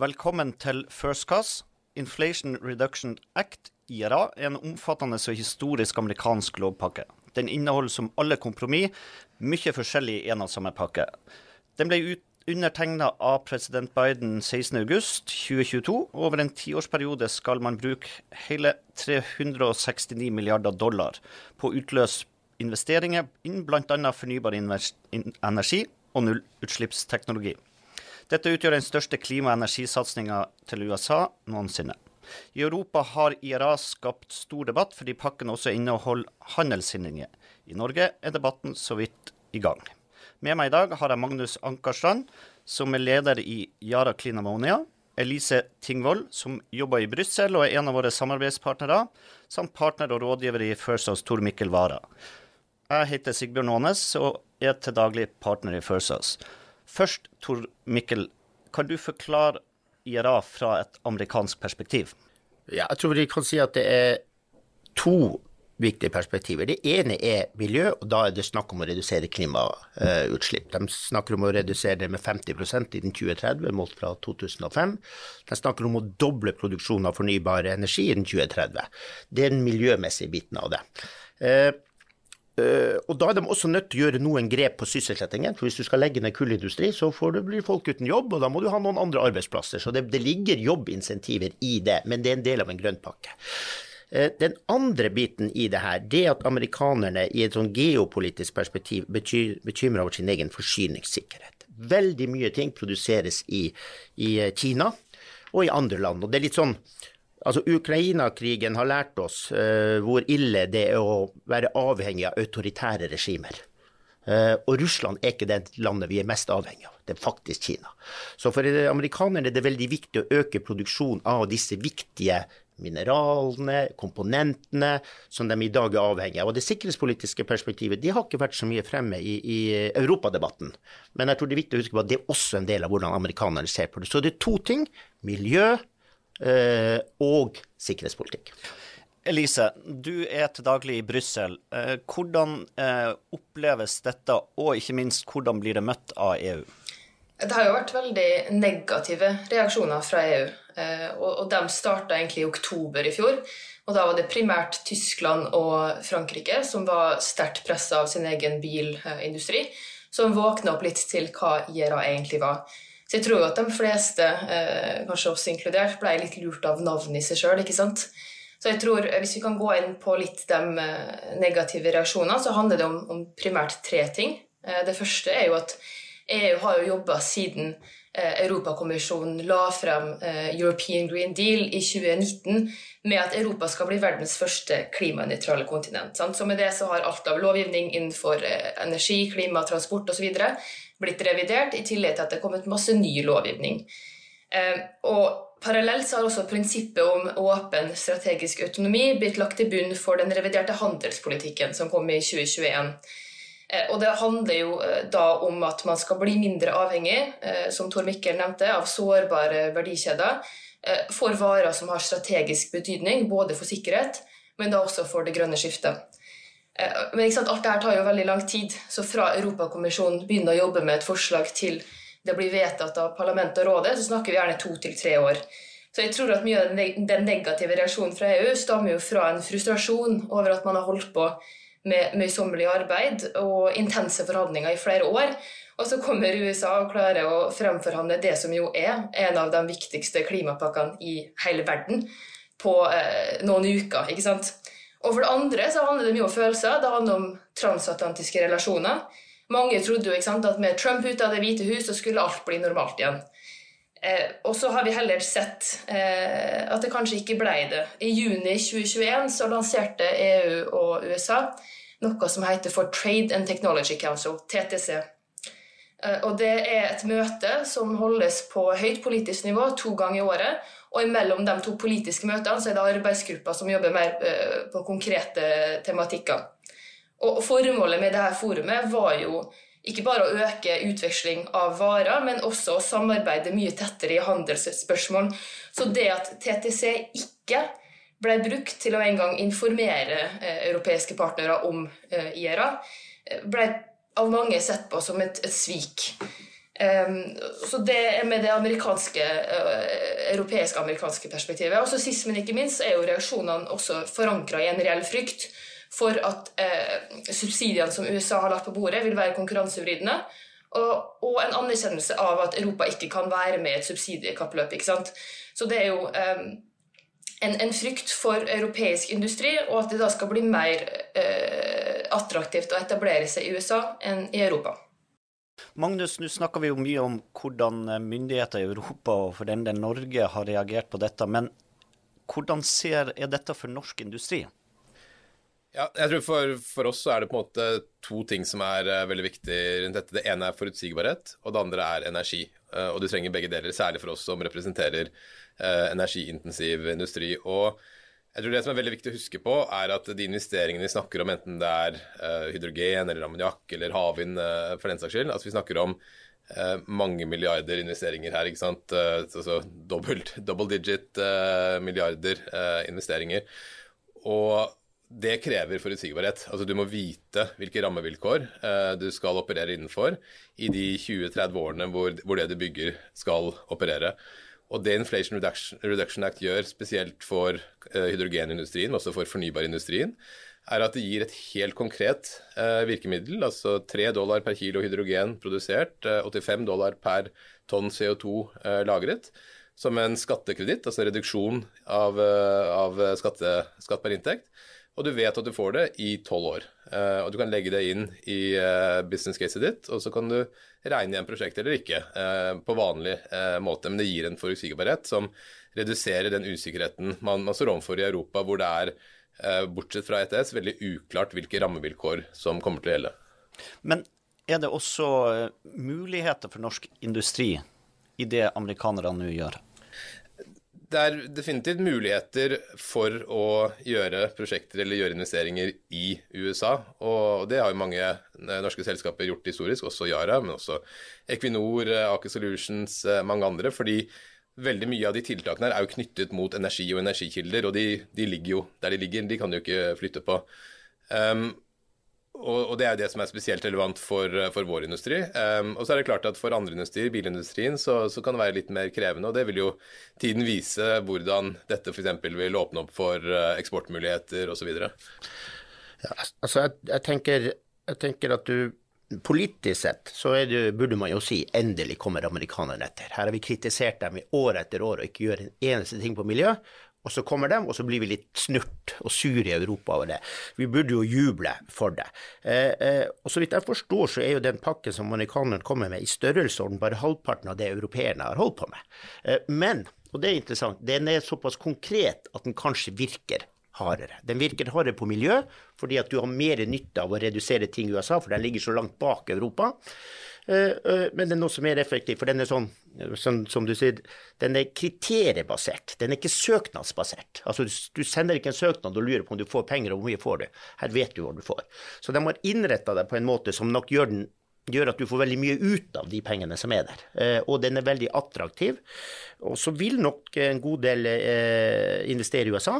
Velkommen til First Cass, Inflation Reduction Act, IRA, en omfattende og historisk amerikansk lovpakke. Den inneholder som alle kompromiss mye forskjellig i en og samme pakke. Den ble undertegna av president Biden 16.8.2022. Over en tiårsperiode skal man bruke hele 369 milliarder dollar på å utløse investeringer innen bl.a. fornybar energi og nullutslippsteknologi. Dette utgjør den største klima- og energisatsinga til USA noensinne. I Europa har IRA skapt stor debatt fordi pakken også inneholder handelshindringer. I Norge er debatten så vidt i gang. Med meg i dag har jeg Magnus Ankerstrand, som er leder i Yara Clean Ammonia. Elise Tingvoll, som jobber i Brussel og er en av våre samarbeidspartnere, samt partner og rådgiver i First House Tor Mikkel Wara. Jeg heter Sigbjørn Aanes og er til daglig partner i First House. Først, Tor Mikkel, kan du forklare IRA fra et amerikansk perspektiv? Ja, jeg tror vi kan si at det er to viktige perspektiver. Det ene er miljø, og da er det snakk om å redusere klimautslipp. De snakker om å redusere det med 50% innen 2030, målt fra 2005. De snakker om å doble produksjonen av fornybar energi innen 2030. Det er den miljømessige biten av det. Eh, og Da er de også nødt til å gjøre noen grep på sysselsettingen. for Hvis du skal legge ned kullindustri, så du, blir folk uten jobb, og da må du ha noen andre arbeidsplasser. Så det, det ligger jobbinsentiver i det, men det er en del av en grønn pakke. Uh, den andre biten i det her, det at amerikanerne i et sånn geopolitisk perspektiv bekymrer over sin egen forsyningssikkerhet. Veldig mye ting produseres i, i Kina og i andre land. og det er litt sånn Altså, Ukraina-krigen har lært oss uh, hvor ille det er å være avhengig av autoritære regimer. Uh, og Russland er ikke det landet vi er mest avhengig av, det er faktisk Kina. Så for amerikanerne er det veldig viktig å øke produksjonen av disse viktige mineralene, komponentene, som de i dag er avhengig av. Og det sikkerhetspolitiske perspektivet de har ikke vært så mye fremme i, i europadebatten. Men jeg tror det er viktig å huske på at det er også en del av hvordan amerikanerne ser på det. Så det er to ting. Miljø Eh, og sikkerhetspolitikk. Elise, du er til daglig i Brussel. Eh, hvordan eh, oppleves dette, og ikke minst hvordan blir det møtt av EU? Det har jo vært veldig negative reaksjoner fra EU. Og de starta egentlig i oktober i fjor. Og da var det primært Tyskland og Frankrike som var sterkt pressa av sin egen bilindustri, som våkna opp litt til hva IRA egentlig var. Så jeg tror jo at de fleste, eh, kanskje oss inkludert, ble litt lurt av navnet i seg sjøl. Så jeg tror, eh, hvis vi kan gå inn på litt de eh, negative reaksjonene, så handler det om, om primært tre ting. Det første er jo at EU har jo jobba siden Europakommisjonen la frem European Green Deal i 2019 med at Europa skal bli verdens første klimanøytrale kontinent. Så med det så har alt av lovgivning innenfor energi, klima, transport osv blitt revidert, i tillegg til at det er kommet masse ny lovgivning. Eh, og Parallelt har også prinsippet om åpen strategisk autonomi blitt lagt til bunn for den reviderte handelspolitikken som kom i 2021. Eh, og Det handler jo eh, da om at man skal bli mindre avhengig som Tor Mikkel nevnte, av sårbare verdikjeder for varer som har strategisk betydning, både for sikkerhet, men da også for det grønne skiftet. Eh, men alt dette tar jo veldig lang tid. Så fra Europakommisjonen begynner å jobbe med et forslag til det blir vedtatt av parlamentet og rådet, så snakker vi gjerne to til tre år. Så jeg tror at mye av den negative reaksjonen fra EU stammer jo fra en frustrasjon over at man har holdt på med møysommelig arbeid og intense forhandlinger i flere år. Og så kommer USA og klarer å fremforhandle det som jo er en av de viktigste klimapakkene i hele verden, på eh, noen uker. ikke sant? Og for det andre så handler det mye om følelser. Det handler om transatlantiske relasjoner. Mange trodde jo sant, at med Trump ute av Det hvite hus så skulle alt bli normalt igjen. Eh, og så har vi heller sett eh, at det kanskje ikke ble det. I juni 2021 så lanserte EU og USA noe som heter for Trade and Technology Council, TTC. Eh, og det er et møte som holdes på høyt politisk nivå to ganger i året og imellom de to politiske møtene så er det arbeidsgrupper som jobber mer eh, på konkrete tematikker. Og Formålet med dette forumet var jo ikke bare å øke utveksling av varer, men også å samarbeide mye tettere i handelsspørsmål. Så det at TTC ikke ble brukt til å en gang informere eh, europeiske partnere om eh, IRA, ble av mange sett på som et, et svik. Så det er med det amerikanske, europeisk-amerikanske perspektivet. Og så Sist, men ikke minst, er jo reaksjonene også forankra i en reell frykt for at uh, subsidiene som USA har lagt på bordet, vil være konkurransevridende. Og, og, en anerkjennelse av at Europa ikke kan være med i et subsidiekappløp. ikke sant? Så det er jo um, en, en, frykt for europeisk industri, og at det da skal bli mer uh, attraktivt å etablere seg i USA enn i Europa. Magnus, nå snakker vi jo mye om hvordan myndigheter i Europa og for den del Norge har reagert på dette. Men hvordan ser, er dette for norsk industri? Ja, jeg tror for, for, oss så er det på en måte to ting som er uh, veldig viktig rundt dette. Det ene er forutsigbarhet, og det andre er energi. Uh, og du trenger begge deler, særlig for oss som representerer energiintensiv industri. Og jeg tror det som er veldig viktig å huske på, er at de investeringene vi snakker om, enten det er hydrogen eller ammoniakk eller havvind for den saks skyld, altså vi snakker om mange milliarder investeringer her, ikke sant. altså dobbelt, double digit milliarder investeringer. Og det krever forutsigbarhet. Altså Du må vite hvilke rammevilkår eh, du skal operere innenfor i de 20-30 årene hvor, det du bygger skal operere. Og Det Inflation Reduction, Act gjør, spesielt for hydrogenindustrien, hydrogenindustrien, også for fornybarindustrien, er at det gir et helt konkret eh, virkemiddel. Altså 3 dollar per kilo hydrogen produsert, 85 eh, dollar per tonn CO2 eh, lagret. Som en skattekreditt, altså reduksjon av, eh, av skatte, skatt per inntekt og du vet at du får det i tolv år. Og du kan legge det inn i business caset ditt, og så kan du regne igjen prosjektet eller ikke uh, på vanlig måte. Men det gir en forutsigbarhet som reduserer den usikkerheten man, man står overfor i Europa, hvor det er, bortsett fra ETS, veldig uklart hvilke rammevilkår som kommer til å gjelde. Men er det også muligheter for norsk industri i det amerikanerne nå gjør? Det er definitivt muligheter for å gjøre prosjekter eller gjøre investeringer i USA. Og det har jo mange norske selskaper gjort historisk, også Yara, men også Equinor, Aker Solutions, mange andre. fordi veldig mye av de tiltakene her er jo knyttet mot energi og energikilder, og de, de ligger jo der de ligger. De kan jo ikke flytte på. Um, og, det er jo det som er spesielt relevant for, for vår industri. Um, og så er det klart at for andre industrier, bilindustrien, så, så, kan det være litt mer krevende. Og det vil jo tiden vise hvordan dette f.eks. vil åpne opp for uh, eksportmuligheter osv. Ja, altså jeg, jeg, tenker, jeg, tenker, at du Politisk sett så det, burde man jo si endelig kommer amerikanerne etter. Her har vi kritisert dem i år etter år og ikke gjør en eneste ting på miljø. Og så kommer de, og så blir vi litt snurt og sure i Europa over det. Vi burde jo juble for det. Eh, eh, og så vidt jeg forstår, så er jo den pakken som amerikanerne kommer med, i størrelsesorden bare halvparten av det europeerne har holdt på med. Eh, men, og det er interessant, den er såpass konkret at den kanskje virker hardere. Den virker hardere på miljø, fordi at du har mer nytte av å redusere ting i USA, for den ligger så langt bak Europa. Eh, eh, men den er også mer effektiv, for den er sånn, sånn som du sier, den er kriteriebasert. Den er ikke søknadsbasert. Altså, du sender ikke en søknad og lurer på om du får penger, og hvor mye får du. Her vet du hva du får. Så de har innretta det på en måte som nok gjør den gjør at du får veldig mye ut av de pengene som er der. Eh, og den er veldig attraktiv. Og så vil nok en god del eh, investere i USA.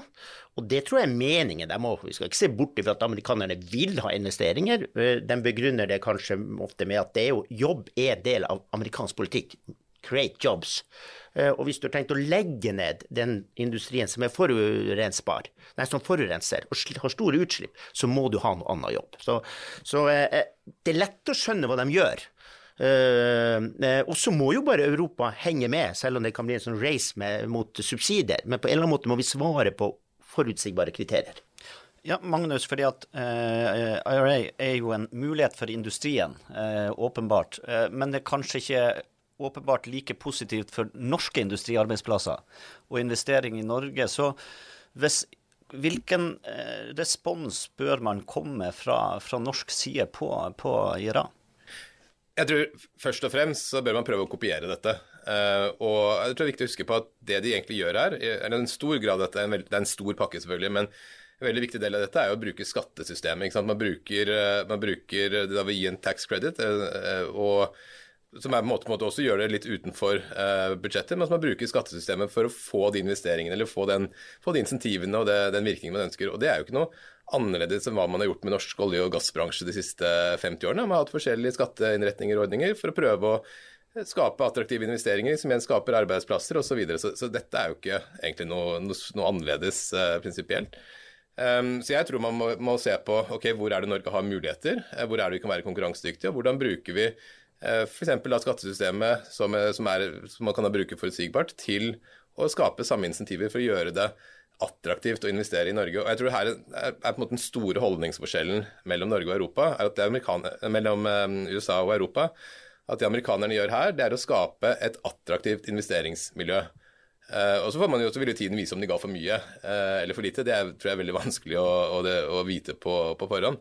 Og det tror jeg er meningen. Må, vi skal ikke se bort fra at amerikanerne vil ha investeringer. Eh, de begrunner det kanskje ofte med at det er jo, jobb er del av amerikansk politikk. Create jobs. Eh, og hvis du har tenkt å legge ned den industrien som er forurensbar, nei, som forurenser og har store utslipp, så må du ha noe annet jobb. Så, så eh, eh, det er lett å skjønne hva de gjør. Og så må jo bare Europa henge med, selv om det kan bli en sånn race med, mot subsidier. Men på en eller annen måte må vi svare på forutsigbare kriterier. Ja, Magnus, fordi at eh, IRA er jo en mulighet for industrien, åpenbart. men det er kanskje ikke åpenbart like positivt for norske industriarbeidsplasser og investering i Norge. Så hvis, hvilken eh, respons bør man komme fra, fra norsk side på, på Iran? Jeg tror først og fremst så bør man prøve å kopiere dette. Uh, og jeg tror det er viktig å huske på at det de egentlig gjør her, er en stor grad dette, det er en stor pakke selvfølgelig, men en veldig viktig del av dette er jo å bruke skattesystemet. Man bruker, eh, man, bruker, det vil gi en tax credit. Og som er på en måte, også gjør det litt utenfor uh, budsjettet, men som man bruker skattesystemet for å få de investeringene eller få, den, få de insentivene og det, den virkningen man ønsker. Og Det er jo ikke noe annerledes enn hva man har gjort med norsk olje- og gassbransje de siste 50 årene. Man har hatt forskjellige skatteinnretninger og ordninger for å prøve å skape attraktive investeringer, som igjen skaper arbeidsplasser osv. Så, videre. så Så dette er jo ikke egentlig noe, noe, noe annerledes uh, prinsipielt. Um, så jeg tror man må, må, se på ok, hvor er det Norge har muligheter, uh, hvor er det vi kan være konkurransedyktige, og hvordan bruker vi f.eks. skattesystemet som, som, er, som, man kan bruke forutsigbart, til å skape samme insentiver for å gjøre det attraktivt å investere i Norge. Og jeg tror her er, på en måte den store holdningsforskjellen mellom Norge og Europa, er at det er mellom USA og Europa at det amerikanerne gjør her, det er å skape et attraktivt investeringsmiljø. Uh, og så får man jo, også vil tiden vise om de ga for mye uh, eller for lite. Det er, tror jeg er veldig vanskelig å, å, å vite på, på, forhånd.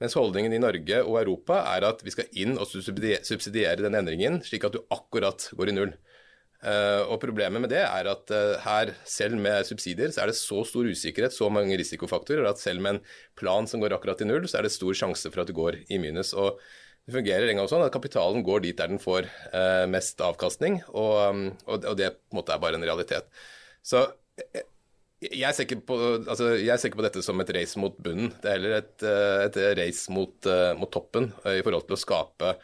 Mens holdningen i Norge og Europa er at vi skal inn og subsidiere den endringen, slik at du akkurat går i null. Uh, og Problemet med det er at her, selv med subsidier, så er det så stor usikkerhet, så mange risikofaktorer, at selv med en plan som går akkurat i null, så er det stor sjanse for at du går i minus. og det fungerer en gang sånn at kapitalen går dit der den får eh, mest avkastning, og, og, det på en måte er bare en realitet. Så eh, jeg ser, på, altså, jeg ser ikke på, dette som et race mot bunnen, det er heller et, eh, et race mot, uh, mot, toppen i forhold til å skape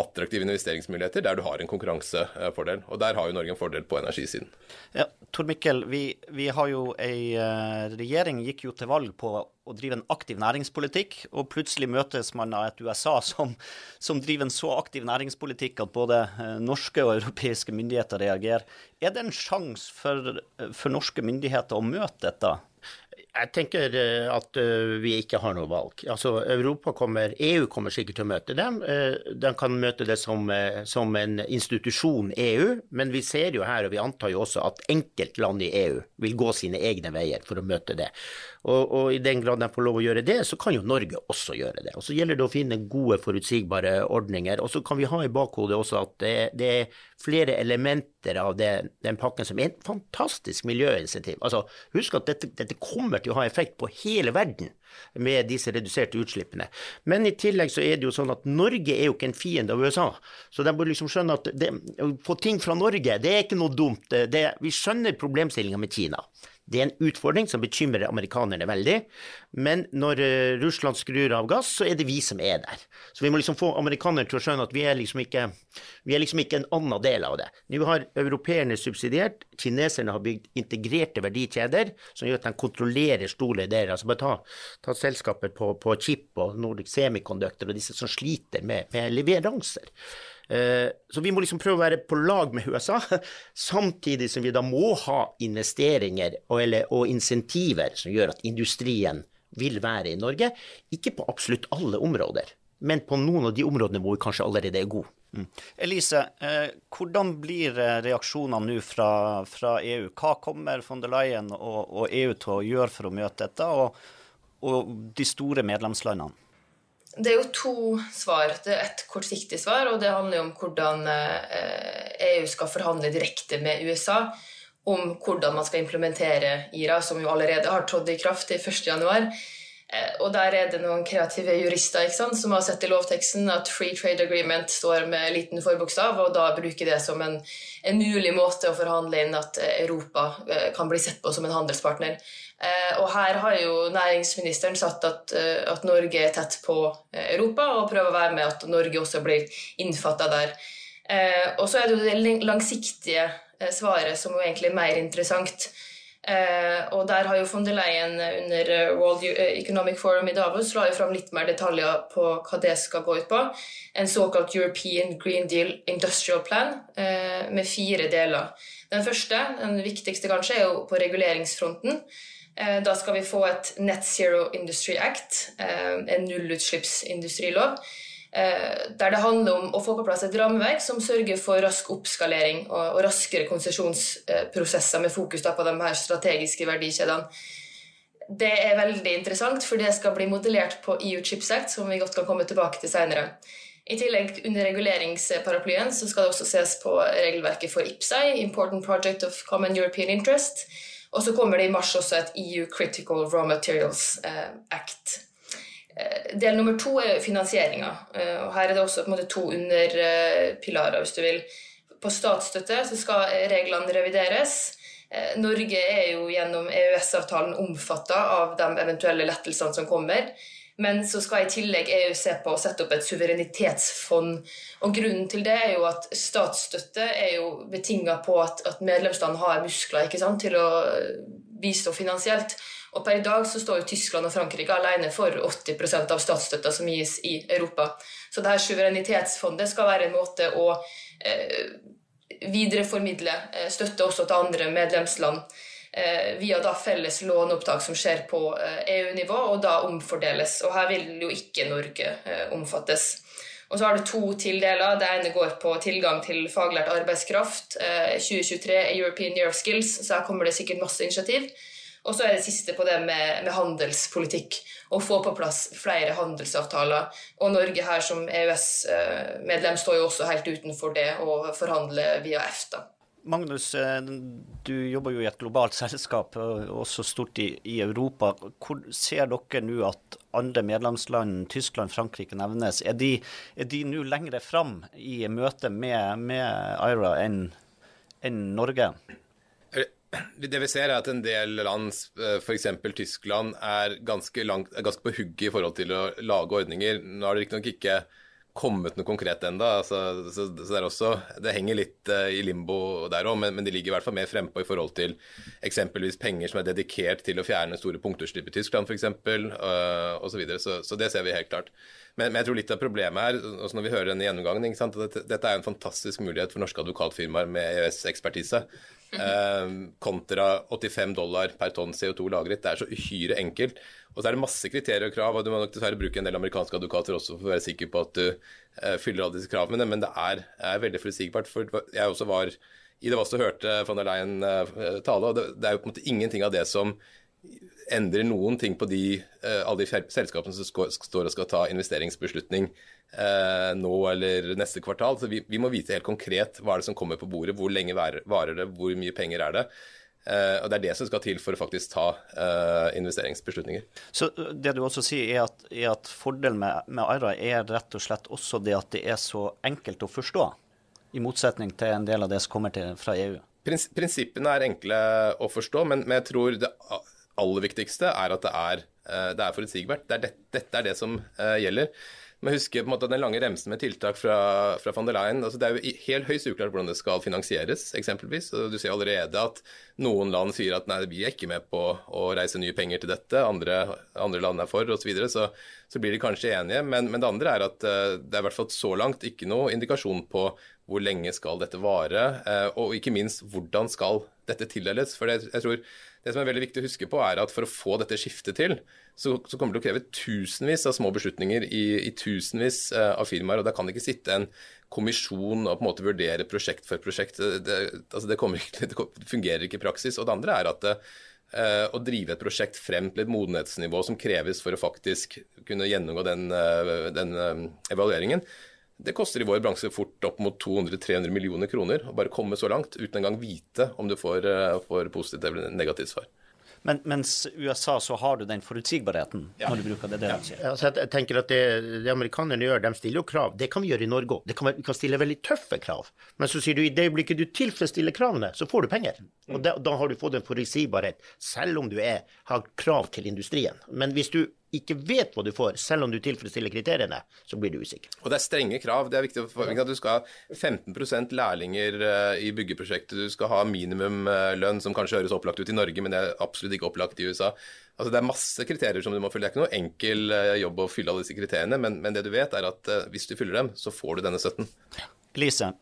attraktive investeringsmuligheter der du har en konkurransefordel. Og der har jo Norge en fordel på energisiden. Ja, Tor Mikkel, vi, vi har jo ei uh, regjering gikk jo til valg på å drive en aktiv næringspolitikk, og plutselig møtes man av et USA som, som driver en så aktiv næringspolitikk at både uh, norske og europeiske myndigheter reagerer. Er det en sjanse for, for norske myndigheter å møte dette? Jeg tenker eh, at eh, vi ikke har noe valg. Altså, Europa kommer, EU kommer sikkert til å møte dem. Eh, de kan møte det som, som, en institusjon, EU. Men vi ser jo her, og vi antar jo også, at enkeltland i EU vil gå sine egne veier for å møte det. Og, og, i den grad de får lov å gjøre det, så kan jo Norge også gjøre det. Og Så gjelder det å finne gode, forutsigbare ordninger. Og så kan vi ha i bakhodet også at det, det er flere elementer av det, den pakken som er en fantastisk miljøinitiativ. Altså, husk at dette, dette kommer til å ha effekt på hele verden med disse reduserte utslippene. Men i tillegg så er det jo sånn at Norge er jo ikke en fiende av USA. Så de bør liksom skjønne at det, å få ting fra Norge, det er ikke noe dumt. Det, vi skjønner problemstillinga med Kina. Det er en utfordring som bekymrer amerikanerne veldig. Men når uh, Russland skrur av gass, så er det vi som er der. Så vi må liksom få amerikanerne til å skjønne at vi er liksom ikke, er liksom ikke en annen del av det. Nå har europeerne subsidiert, kineserne har bygd integrerte verdikjeder som gjør at de kontrollerer store deler. Altså bare ta, ta selskaper på, på, chip og Nordic Semiconductor og disse som sliter med, med leveranser. Eh, så vi må liksom prøve å være på lag med USA, samtidig som vi da må ha investeringer og, eller, og insentiver som gjør at industrien vil være i Norge. Ikke på absolutt alle områder, men på noen av de områdene hvor vi kanskje allerede er gode. Mm. Elise, eh, hvordan blir eh, reaksjonene nå fra, fra, EU? Hva kommer von der Leyen og, og, EU til å gjøre for å møte dette, og, og de store medlemslandene? Det er jo to svar. Det er et kortsiktig svar, og det handler om hvordan EU eh, e skal forhandle direkte med USA om hvordan man skal implementere IRA, som jo allerede har trådt i kraft til 1.1. Eh, og der er det noen kreative jurister sant, som har sett i lovteksten at Free Trade Agreement står med liten forbokstav, og da bruker det som en, en mulig måte å forhandle inn at Europa eh, kan bli sett på som en handelspartner. Eh, og her har jo næringsministeren satt at, eh, at, Norge er tett på eh, Europa, og prøver å være med at Norge også blir innfatta der. Og så er det jo det langsiktige svaret som er egentlig er mer interessant. og der har jo von der Leyen under World Economic Forum i Davos la jo fram litt mer detaljer på hva det skal gå ut på. En såkalt European Green Deal Industrial Plan med fire deler. Den første, den viktigste kanskje, er jo på reguleringsfronten. Eh, da skal vi få et Net Zero Industry Act, eh, en nullutslippsindustrilov, eh, der det handler om å få på plass et rammeverk som sørger for rask oppskalering og raskere konsesjonsprosesser med fokus på de her strategiske verdikjedene. Det er veldig interessant, for det skal bli modellert på EU Chips Act, som vi godt kan komme tilbake til senere. I tillegg under reguleringsparaplyen så skal det også ses på regelverket for IPSI, Important Project of Common European Interest, og så kommer det i mars også et EU Critical Raw Materials eh, Act. Eh, del nummer to er finansieringa. Eh, her er det også på en måte to underpilarer, hvis du vil. På statsstøtte så skal reglene revideres. Norge er jo gjennom EØS-avtalen omfatta av de eventuelle lettelsene som kommer. Men så skal i tillegg EU se på å sette opp et suverenitetsfond. Og Grunnen til det er jo at statsstøtte er jo betinga på at, at medlemsland har muskler sant, til å bistå finansielt. Og per i dag så står jo Tyskland og Frankrike alene for 80% av statsstøtta som gis i Europa. Så det her suverenitetsfondet skal være en måte å eh, videreformidle eh, støtte også til andre medlemsland Eh, via da felles låneopptak som skjer på EU-nivå, eh, e og da omfordeles. Og her vil jo ikke Norge eh, omfattes. Og så har du to tildeler. Det ene går på tilgang til faglært arbeidskraft. 2023 European Year of Skills, så her kommer det sikkert masse initiativ. Og så er det siste på det med, med, handelspolitikk. Å få på plass flere handelsavtaler. Og Norge her som EØS-medlem står jo også helt utenfor det å forhandle via EFTA. Magnus, eh, du jobber jo i et globalt selskap, også stort i, i Europa. Hvor ser dere nå at andre medlemsland, Tyskland, Frankrike nevnes? Er de, de nå lengre fram i møte med, med IRA enn en Norge? Det vi ser er at en del land, eh, f.eks. Tyskland, er ganske, langt, ganske på hugget i forhold til å lage ordninger. Nå er det riktignok ikke, ikke kommet noe konkret ennå. Altså, så, så, det, også, det henger litt uh, i limbo der òg, men, men, de ligger i hvert fall mer frempå i forhold til eksempelvis penger som er dedikert til å fjerne store punktutslipp i Tyskland f.eks. Uh, osv. Så, videre. så Så det ser vi helt klart. Men, men, jeg tror litt av problemet her, også når vi hører denne gjennomgangen, dette, dette er en fantastisk mulighet for norske advokatfirmaer med EØS-ekspertise. Uh, kontra 85 dollar per tonn CO2 lagret. Det er så uhyre enkelt. Og så er det masse kriterier og krav, og du må nok dessverre bruke en del amerikanske advokater også for å være sikker på at du uh, fyller alle disse kravene, men det er, er veldig forutsigbart. For jeg også var i det Vass og hørte von der Leyen uh, tale, og det, det, er jo på en måte ingenting av det som endrer noen ting på de, uh, alle de selskapene som står og skal ta investeringsbeslutning nå eller neste kvartal. Så vi, vi, må vite helt konkret hva er det som kommer på bordet, hvor lenge varer det, hvor mye penger er det. Uh, og Det er det som skal til for å faktisk ta uh, investeringsbeslutninger. Så Det du også sier, er at, er at fordelen med, med Aira er rett og slett også det at det er så enkelt å forstå, i motsetning til en del av det som kommer til, fra EU? Prins, prinsippene er enkle å forstå, men, men, jeg tror det aller viktigste er at det er, uh, det er forutsigbart. Det er det, dette er det som gjelder. Men husker på en måte den lange remsen med tiltak fra, fra von der Leyen. Altså, det er jo helt høyst uklart hvordan det skal finansieres, eksempelvis. Og du ser allerede at noen land sier at nei, vi er ikke med på å reise nye penger til dette, andre, andre land er for, osv. Så, videre, så så blir de kanskje enige. Men, men det andre er at uh, det er i hvert fall så langt ikke noe indikasjon på hvor lenge skal dette vare, uh, og ikke minst hvordan skal dette tildeles. For jeg tror det som er veldig viktig å huske på, er at for å få dette skiftet til, så, så kommer det å kreve tusenvis av små beslutninger i, i tusenvis uh, av firmaer. og Da kan det ikke sitte en kommisjon og på en måte vurdere prosjekt for prosjekt. Det, altså det, ikke, det fungerer ikke i praksis. Og det andre er at det, å drive et prosjekt frem til et modenhetsnivå som kreves for å faktisk kunne gjennomgå den, den evalueringen, det koster i vår bransje fort opp mot 200-300 millioner kroner å bare komme så langt uten engang vite om du får, eh, får positivt eller negativt svar. Men, mens USA så har du den forutsigbarheten ja. når du bruker det. det ja. ja altså jeg tenker at det, det, amerikanerne gjør, de stiller jo krav. Det kan vi gjøre i Norge òg. Vi kan stille veldig tøffe krav. Men så sier du i det øyeblikket du tilfredsstiller kravene, så får du penger. Og da, da har du fått en forutsigbarhet, selv om du er, har krav til industrien. Men hvis du ikke vet hva du får, selv om du tilfredsstiller kriteriene, så blir du usikker. Og det er strenge krav. Det er viktig for at Du skal ha 15 lærlinger eh, i byggeprosjektet. Du skal ha minimumlønn, som kanskje høres opplagt ut i Norge, men det er absolutt ikke opplagt i USA. Altså Det er masse kriterier som du må fylle. Det er ikke noe enkel eh, jobb å fylle alle disse kriteriene, men, men det du vet, er at eh, hvis du fyller dem, så får du denne støtten. Lise,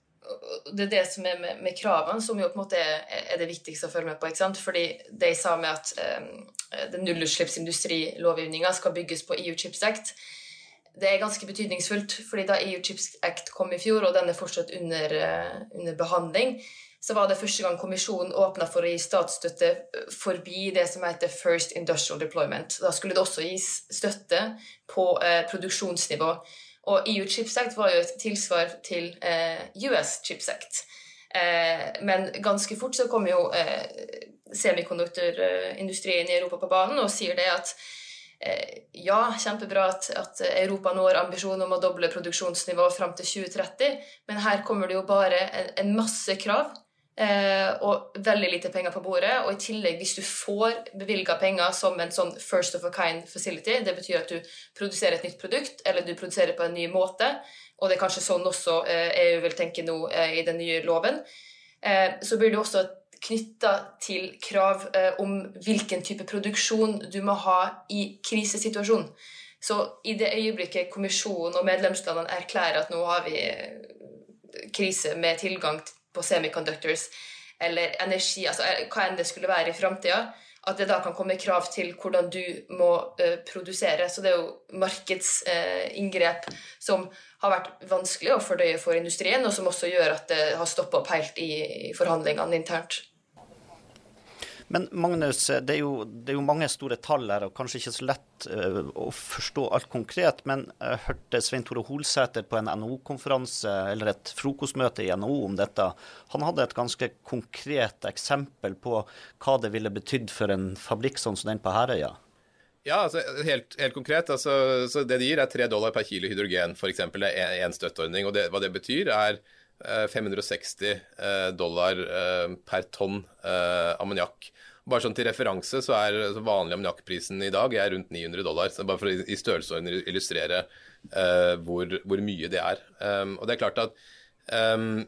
det er det som er med, med, kravene, som jo på en måte er, er, det viktigste å følge med på. ikke sant? Fordi de sa med at um, den nullutslippsindustrilovgivninga skal bygges på EU Chips Act. Det er ganske betydningsfullt, fordi da EU Chips Act kom i fjor, og den er fortsatt under, uh, under behandling, så var det første gang kommisjonen åpna for å gi statsstøtte forbi det som heter First Industrial Deployment. Da skulle det også gis støtte på eh, produksjonsnivå. Og EU Chips Act var jo et tilsvar til eh, US Chips Act. Eh, men ganske fort så kom jo eh, semikonduktorindustrien i Europa på banen og sier det at ja, kjempebra at, at, Europa når ambisjonen om å doble produksjonsnivået fram til 2030, men her kommer det jo bare en, en masse krav og veldig lite penger på bordet. Og i tillegg, hvis du får bevilga penger som en sånn first of a kind facility, det betyr at du produserer et nytt produkt, eller du produserer på en ny måte, og det er kanskje sånn også eh, EU vil tenke nå eh, i den nye loven, eh, så blir det også knytta til krav eh, om hvilken type produksjon du må ha i krisesituasjon. Så i det øyeblikket kommisjonen og medlemslandene erklærer at nå har vi eh, krise med tilgang på semiconductors eller energi, altså eh, hva enn det skulle være i framtida, at det da kan komme krav til hvordan du må uh, produsere. Så det er jo markedsinngrep uh, som har vært vanskelig å fordøye for industrien, og som også gjør at det har stoppa opp helt i, i forhandlingene internt. Men Magnus, det er, jo, det er, jo, mange store tall her, og kanskje ikke så lett uh, å forstå alt konkret. Men jeg hørte Svein Tore Holsæter på en NHO-konferanse eller et frokostmøte i NHO om dette. Han hadde et ganske konkret eksempel på hva det ville betydd for en fabrikk sånn som den på Herøya. Ja, altså, helt, helt konkret. Altså, det de gir, er tre dollar per kilo hydrogen, f.eks. Det er én støtteordning. og det, Hva det betyr, er 560 eh, eh, dollar per tonn ammoniakk. Bare sånn til referanse så er vanlig ammoniakkprisen i dag er rundt 900 dollar. så Bare for å i størrelsesorden illustrere uh, hvor, hvor, mye det er. Um, og det er klart at um,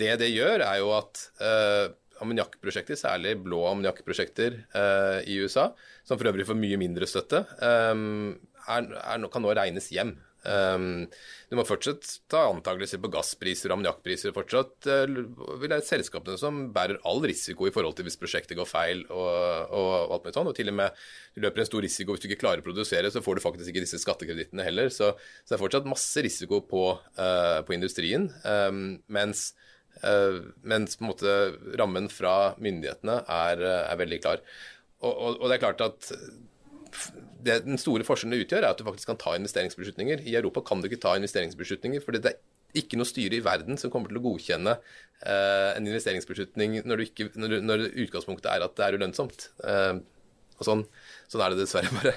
det det gjør, er jo at uh, ammoniakkprosjekter, særlig blå ammoniakkprosjekter uh, i USA, som for øvrig får mye mindre støtte, um, er, er, kan nå regnes hjem. Um, du må fortsatt ta antakelser på gasspriser og ammoniakkpriser. Fortsatt uh, vil det selskapene som bærer all risiko i forhold til hvis prosjektet går feil og, og, alt med sånn. Og til og med du løper en stor risiko hvis du ikke klarer å produsere, så får du faktisk ikke disse skattekredittene heller. Så, så det er fortsatt masse risiko på, uh, på industrien. Um, mens uh, mens måte rammen fra myndighetene er, er veldig klar. Og, og, og, det er klart at det den store forskjellen det utgjør, er at du faktisk kan ta investeringsbeslutninger. I Europa kan du ikke ta investeringsbeslutninger, fordi det er ikke noe styre i verden som kommer til å godkjenne uh, en investeringsbeslutning når, ikke, når, når, utgangspunktet er at det er ulønnsomt. Uh, og sånn, sånn, er det dessverre bare.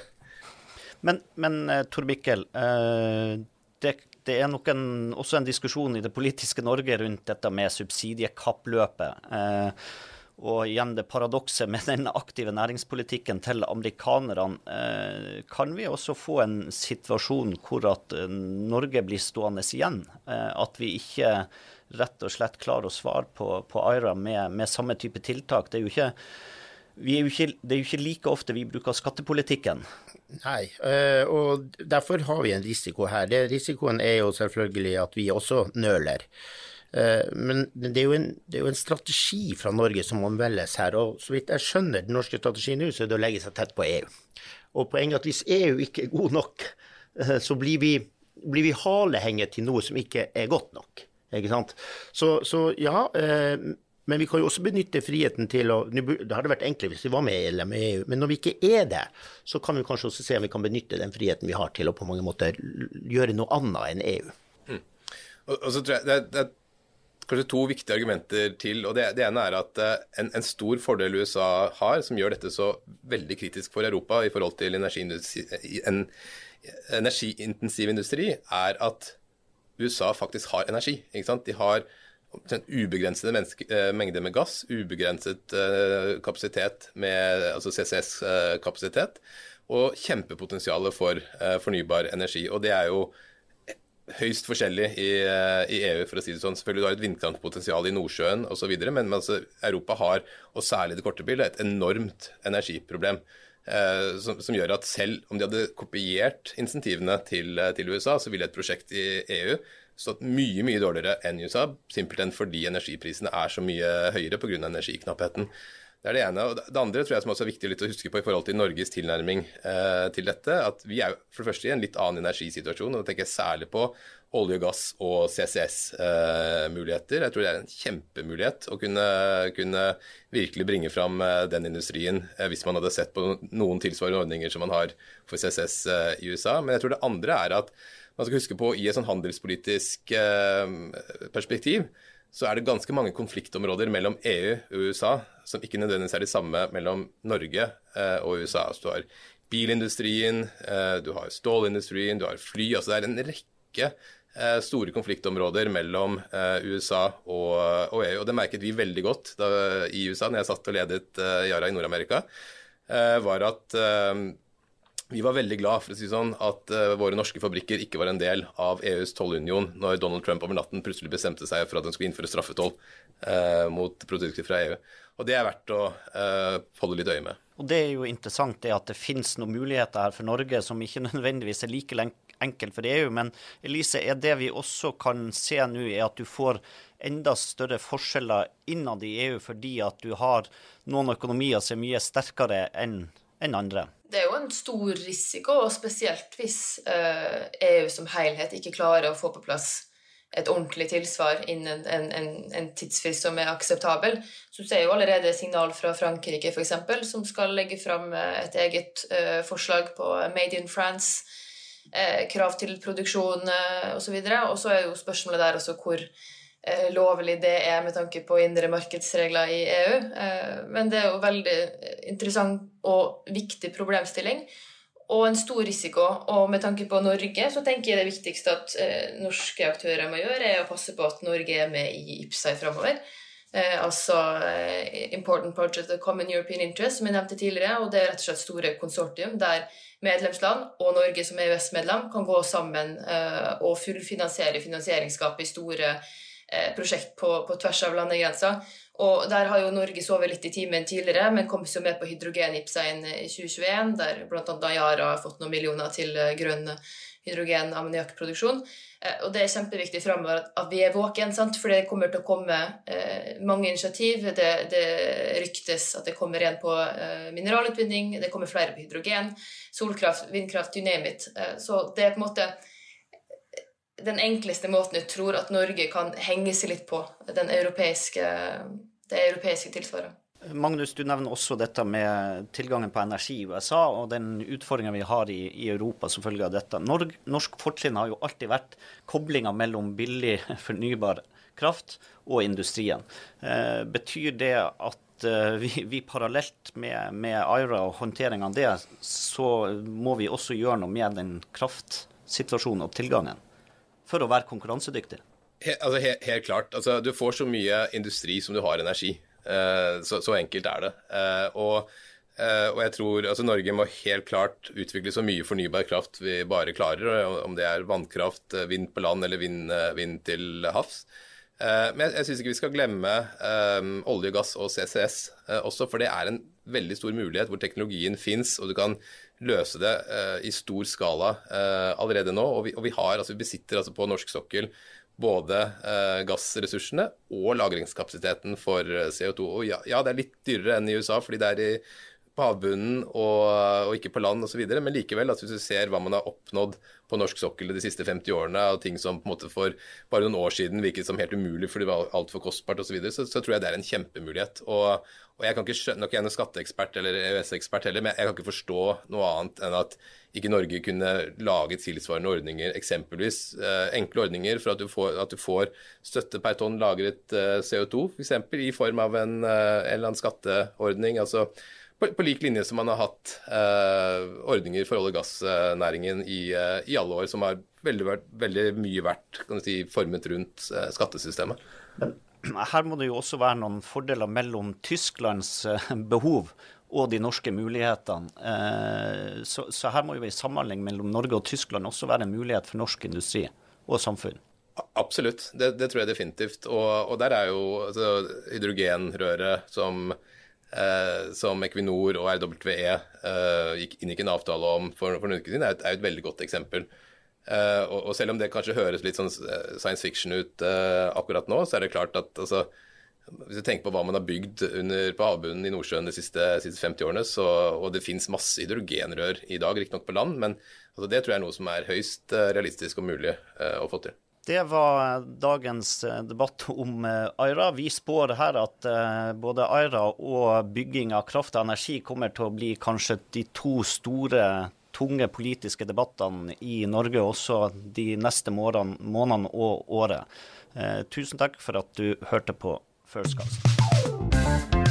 Men, men uh, Tor Mikkel, det, det, er nok en, også en diskusjon i det politiske Norge rundt dette med subsidiekappløpet. Uh, og igjen det paradokset med den aktive næringspolitikken til amerikanerne. Eh, kan vi også få en situasjon hvor at eh, Norge blir stående igjen? Eh, at vi ikke rett og slett klarer å svare på, på IRA med, med, samme type tiltak? Det er, ikke, er ikke, det er jo ikke like ofte vi bruker skattepolitikken. Nei, og derfor har vi en risiko her. Det, risikoen er jo selvfølgelig at vi også nøler. Eh, men det er, en, det er, jo en, strategi fra Norge som må her. og Så vidt jeg skjønner den norske strategien nå, så er det å legge seg tett på EU. Og poenget er at hvis EU ikke er god nok, eh, så blir vi, blir vi halehenget til noe som ikke er godt nok. Ikke sant? Så, så ja, eh, men vi kan jo også benytte friheten til å Det hadde vært enklere hvis vi var med i EU, men når vi ikke er det, så kan vi kanskje også se om vi kan benytte den friheten vi har til å på mange måter gjøre noe annet enn EU. Mm. Og, og så tror jeg det, det kanskje to viktige argumenter til. og Det, det ene er at uh, en, en, stor fordel USA har, som gjør dette så veldig kritisk for Europa i forhold til en energiintensiv industri, er at USA faktisk har energi. ikke sant? De har ubegrensede uh, mengder med gass, ubegrenset uh, kapasitet med altså CCS-kapasitet, og kjempepotensialet for fornybar energi. og det er jo høyst forskjellig i, eh, i, EU, for å si det sånn. Selvfølgelig du har et vindkraftpotensial i Nordsjøen osv., men altså, Europa har, og særlig det korte bildet, et enormt energiproblem. Eh, som, som, gjør at selv om de hadde kopiert insentivene til, eh, til, USA, så ville et prosjekt i EU stått mye mye dårligere enn USA, simpelthen fordi energiprisene er så mye høyere pga. energiknappheten. Det er det ene. Og det andre tror jeg som også er viktig å huske på i forhold til Norges tilnærming eh, til dette, at vi er for det første i en litt annen energisituasjon. og Da tenker jeg særlig på olje og gass og CCS-muligheter. Eh, jeg tror det er en kjempemulighet å kunne, kunne virkelig bringe fram eh, den industrien eh, hvis man hadde sett på noen tilsvarende ordninger som man har for CCS eh, i USA. Men jeg tror det andre er at man skal huske på i et sånn handelspolitisk eh, perspektiv så er det ganske mange konfliktområder mellom EU og USA som ikke nødvendigvis er de samme mellom Norge eh, og USA. Så du har bilindustrien, eh, du har stålindustrien, du har fly. altså Det er en rekke store konfliktområder mellom USA og, EU. Og det merket vi veldig godt da, i USA når jeg satt og ledet Yara i Nord-Amerika. var at vi var veldig glad for å si sånn, at uh, våre norske fabrikker ikke var en del av EUs tollunion når Donald Trump over natten plutselig bestemte seg for at han skulle innføre straffetoll uh, mot produkter fra EU. Og Det er verdt å uh, holde litt øye med. Og Det er jo interessant det at det finnes noen muligheter her for Norge som ikke nødvendigvis er like enkelt for EU. Men Elise, er det vi også kan se nå, er at du får enda større forskjeller innad i EU fordi at du har noen økonomier som er mye sterkere enn en andre? det er jo en stor risiko, og spesielt hvis EU som helhet ikke klarer å få på plass et ordentlig tilsvar innen en, en, en tidsfrist som er akseptabel. Så ser jo allerede signal fra Frankrike, f.eks., som skal legge fram eh, et eget uh, forslag på Made in France, krav til produksjon uh, osv. Og så er jo spørsmålet der også hvor Eh, lovlig det er med tanke på indre markedsregler i EU. Eh, men det er jo veldig interessant og viktig problemstilling. Og en stor risiko. Og med tanke på Norge så tenker jeg det viktigste at eh, norske aktører må gjøre, er å passe på at Norge er med i IPSAI framover. Eh, altså Important Project of Common European Interest, som jeg nevnte tidligere. Og det er rett og slett store konsortium der medlemsland og Norge som EØS-medlem kan gå sammen eh, og fullfinansiere finansieringsgapet i store Eh, prosjekt på, på tvers av landegrenser. Og der har jo Norge sovet litt i timen tidligere, men kom jo med på hydrogen-IPSEIN i 2021, der bl.a. Yara har fått noen millioner til eh, grønn hydrogen-ammoniakkproduksjon. Eh, og det er kjempeviktig framover at vi er våken, sant? for det kommer til å komme eh, mange initiativ. Det, det, ryktes at det kommer en på eh, mineralutvinning, det kommer flere på hydrogen, solkraft, vindkraft, you name it. Eh, så det er på en måte den enkleste måten jeg tror at Norge kan henge seg litt på europeiske, det europeiske tilsvaret. Magnus, du nevner også dette med tilgangen på energi i USA og den utfordringa vi har i, i, Europa som følge av dette. Norg, norsk fortrinn har jo alltid vært koblinga mellom billig fornybar kraft og industrien. Eh, betyr det at eh, vi, vi, parallelt med, med IRA og håndtering av det, så må vi også gjøre noe med den kraftsituasjonen og tilgangen? For å være konkurransedyktig? He, altså, he, helt klart. Altså, du får så mye industri som du har energi. Eh, så, så, enkelt er det. Eh, og, eh, og, jeg tror altså, Norge må helt klart utvikle så mye fornybar kraft vi bare klarer. Om det er vannkraft, vind på land eller vind, vind til havs. Men jeg, jeg syns ikke vi skal glemme olje, gass og CCS også, for det er en veldig stor mulighet hvor teknologien fins, og du kan løse det eh, i stor skala eh, allerede nå. Og vi, og vi, har, altså, vi besitter altså på norsk sokkel både eh, gassressursene og lagringskapasiteten for CO2. Og ja, ja, det er litt dyrere enn i USA, fordi det er i, på havbunnen og, og, ikke på land osv. Men likevel, altså, hvis du ser hva man har oppnådd på norsk sokkel de siste 50 årene, og ting som på en måte for bare noen år siden virket som helt umulig fordi det var altfor kostbart osv., så, videre, så så tror jeg det er en kjempemulighet. Og, og jeg kan ikke skjønne, Nå er jeg noen skatteekspert eller EØS-ekspert heller, men jeg kan ikke forstå noe annet enn at ikke Norge kunne lage tilsvarende ordninger, eksempelvis eh, enkle ordninger for at du, får, at du, får, støtte per tonn lagret eh, CO2, f.eks. i form av en, eh, en eller annen skatteordning. altså på, på, lik linje som man har hatt eh, ordninger for olje- og gassnæringen i, eh, i, alle år, som har veldig, veldig mye vært kan du si, formet rundt eh, skattesystemet. Men her må det jo også være noen fordeler mellom Tysklands eh, behov og de norske mulighetene. Eh, så, så her må jo en samhandling mellom Norge og Tyskland også være en mulighet for norsk industri og samfunn. Absolutt, det, det tror jeg definitivt. Og, og der er jo altså, hydrogenrøret som eh, som Equinor og RWE eh, inngikk en avtale om for, for noen uker siden, er et, er et veldig godt eksempel. Eh, og, og, selv om det kanskje høres litt sånn eh, science fiction ut eh, akkurat nå, så er det klart at altså, hvis du tenker på hva man har bygd under, på havbunnen i Nordsjøen de siste, siste 50 årene, så, og det finnes masse hydrogenrør i dag, riktignok på land, men altså, det tror jeg er noe som er høyst eh, realistisk og mulig å få til. Det var dagens eh, debatt om eh, Aira. Vi spår her at eh, både Aira og bygging av kraft og energi kommer til å bli kanskje de to store, tunge politiske debattene i Norge også de neste månedene og året. Tusen takk for at du hørte på First Cast.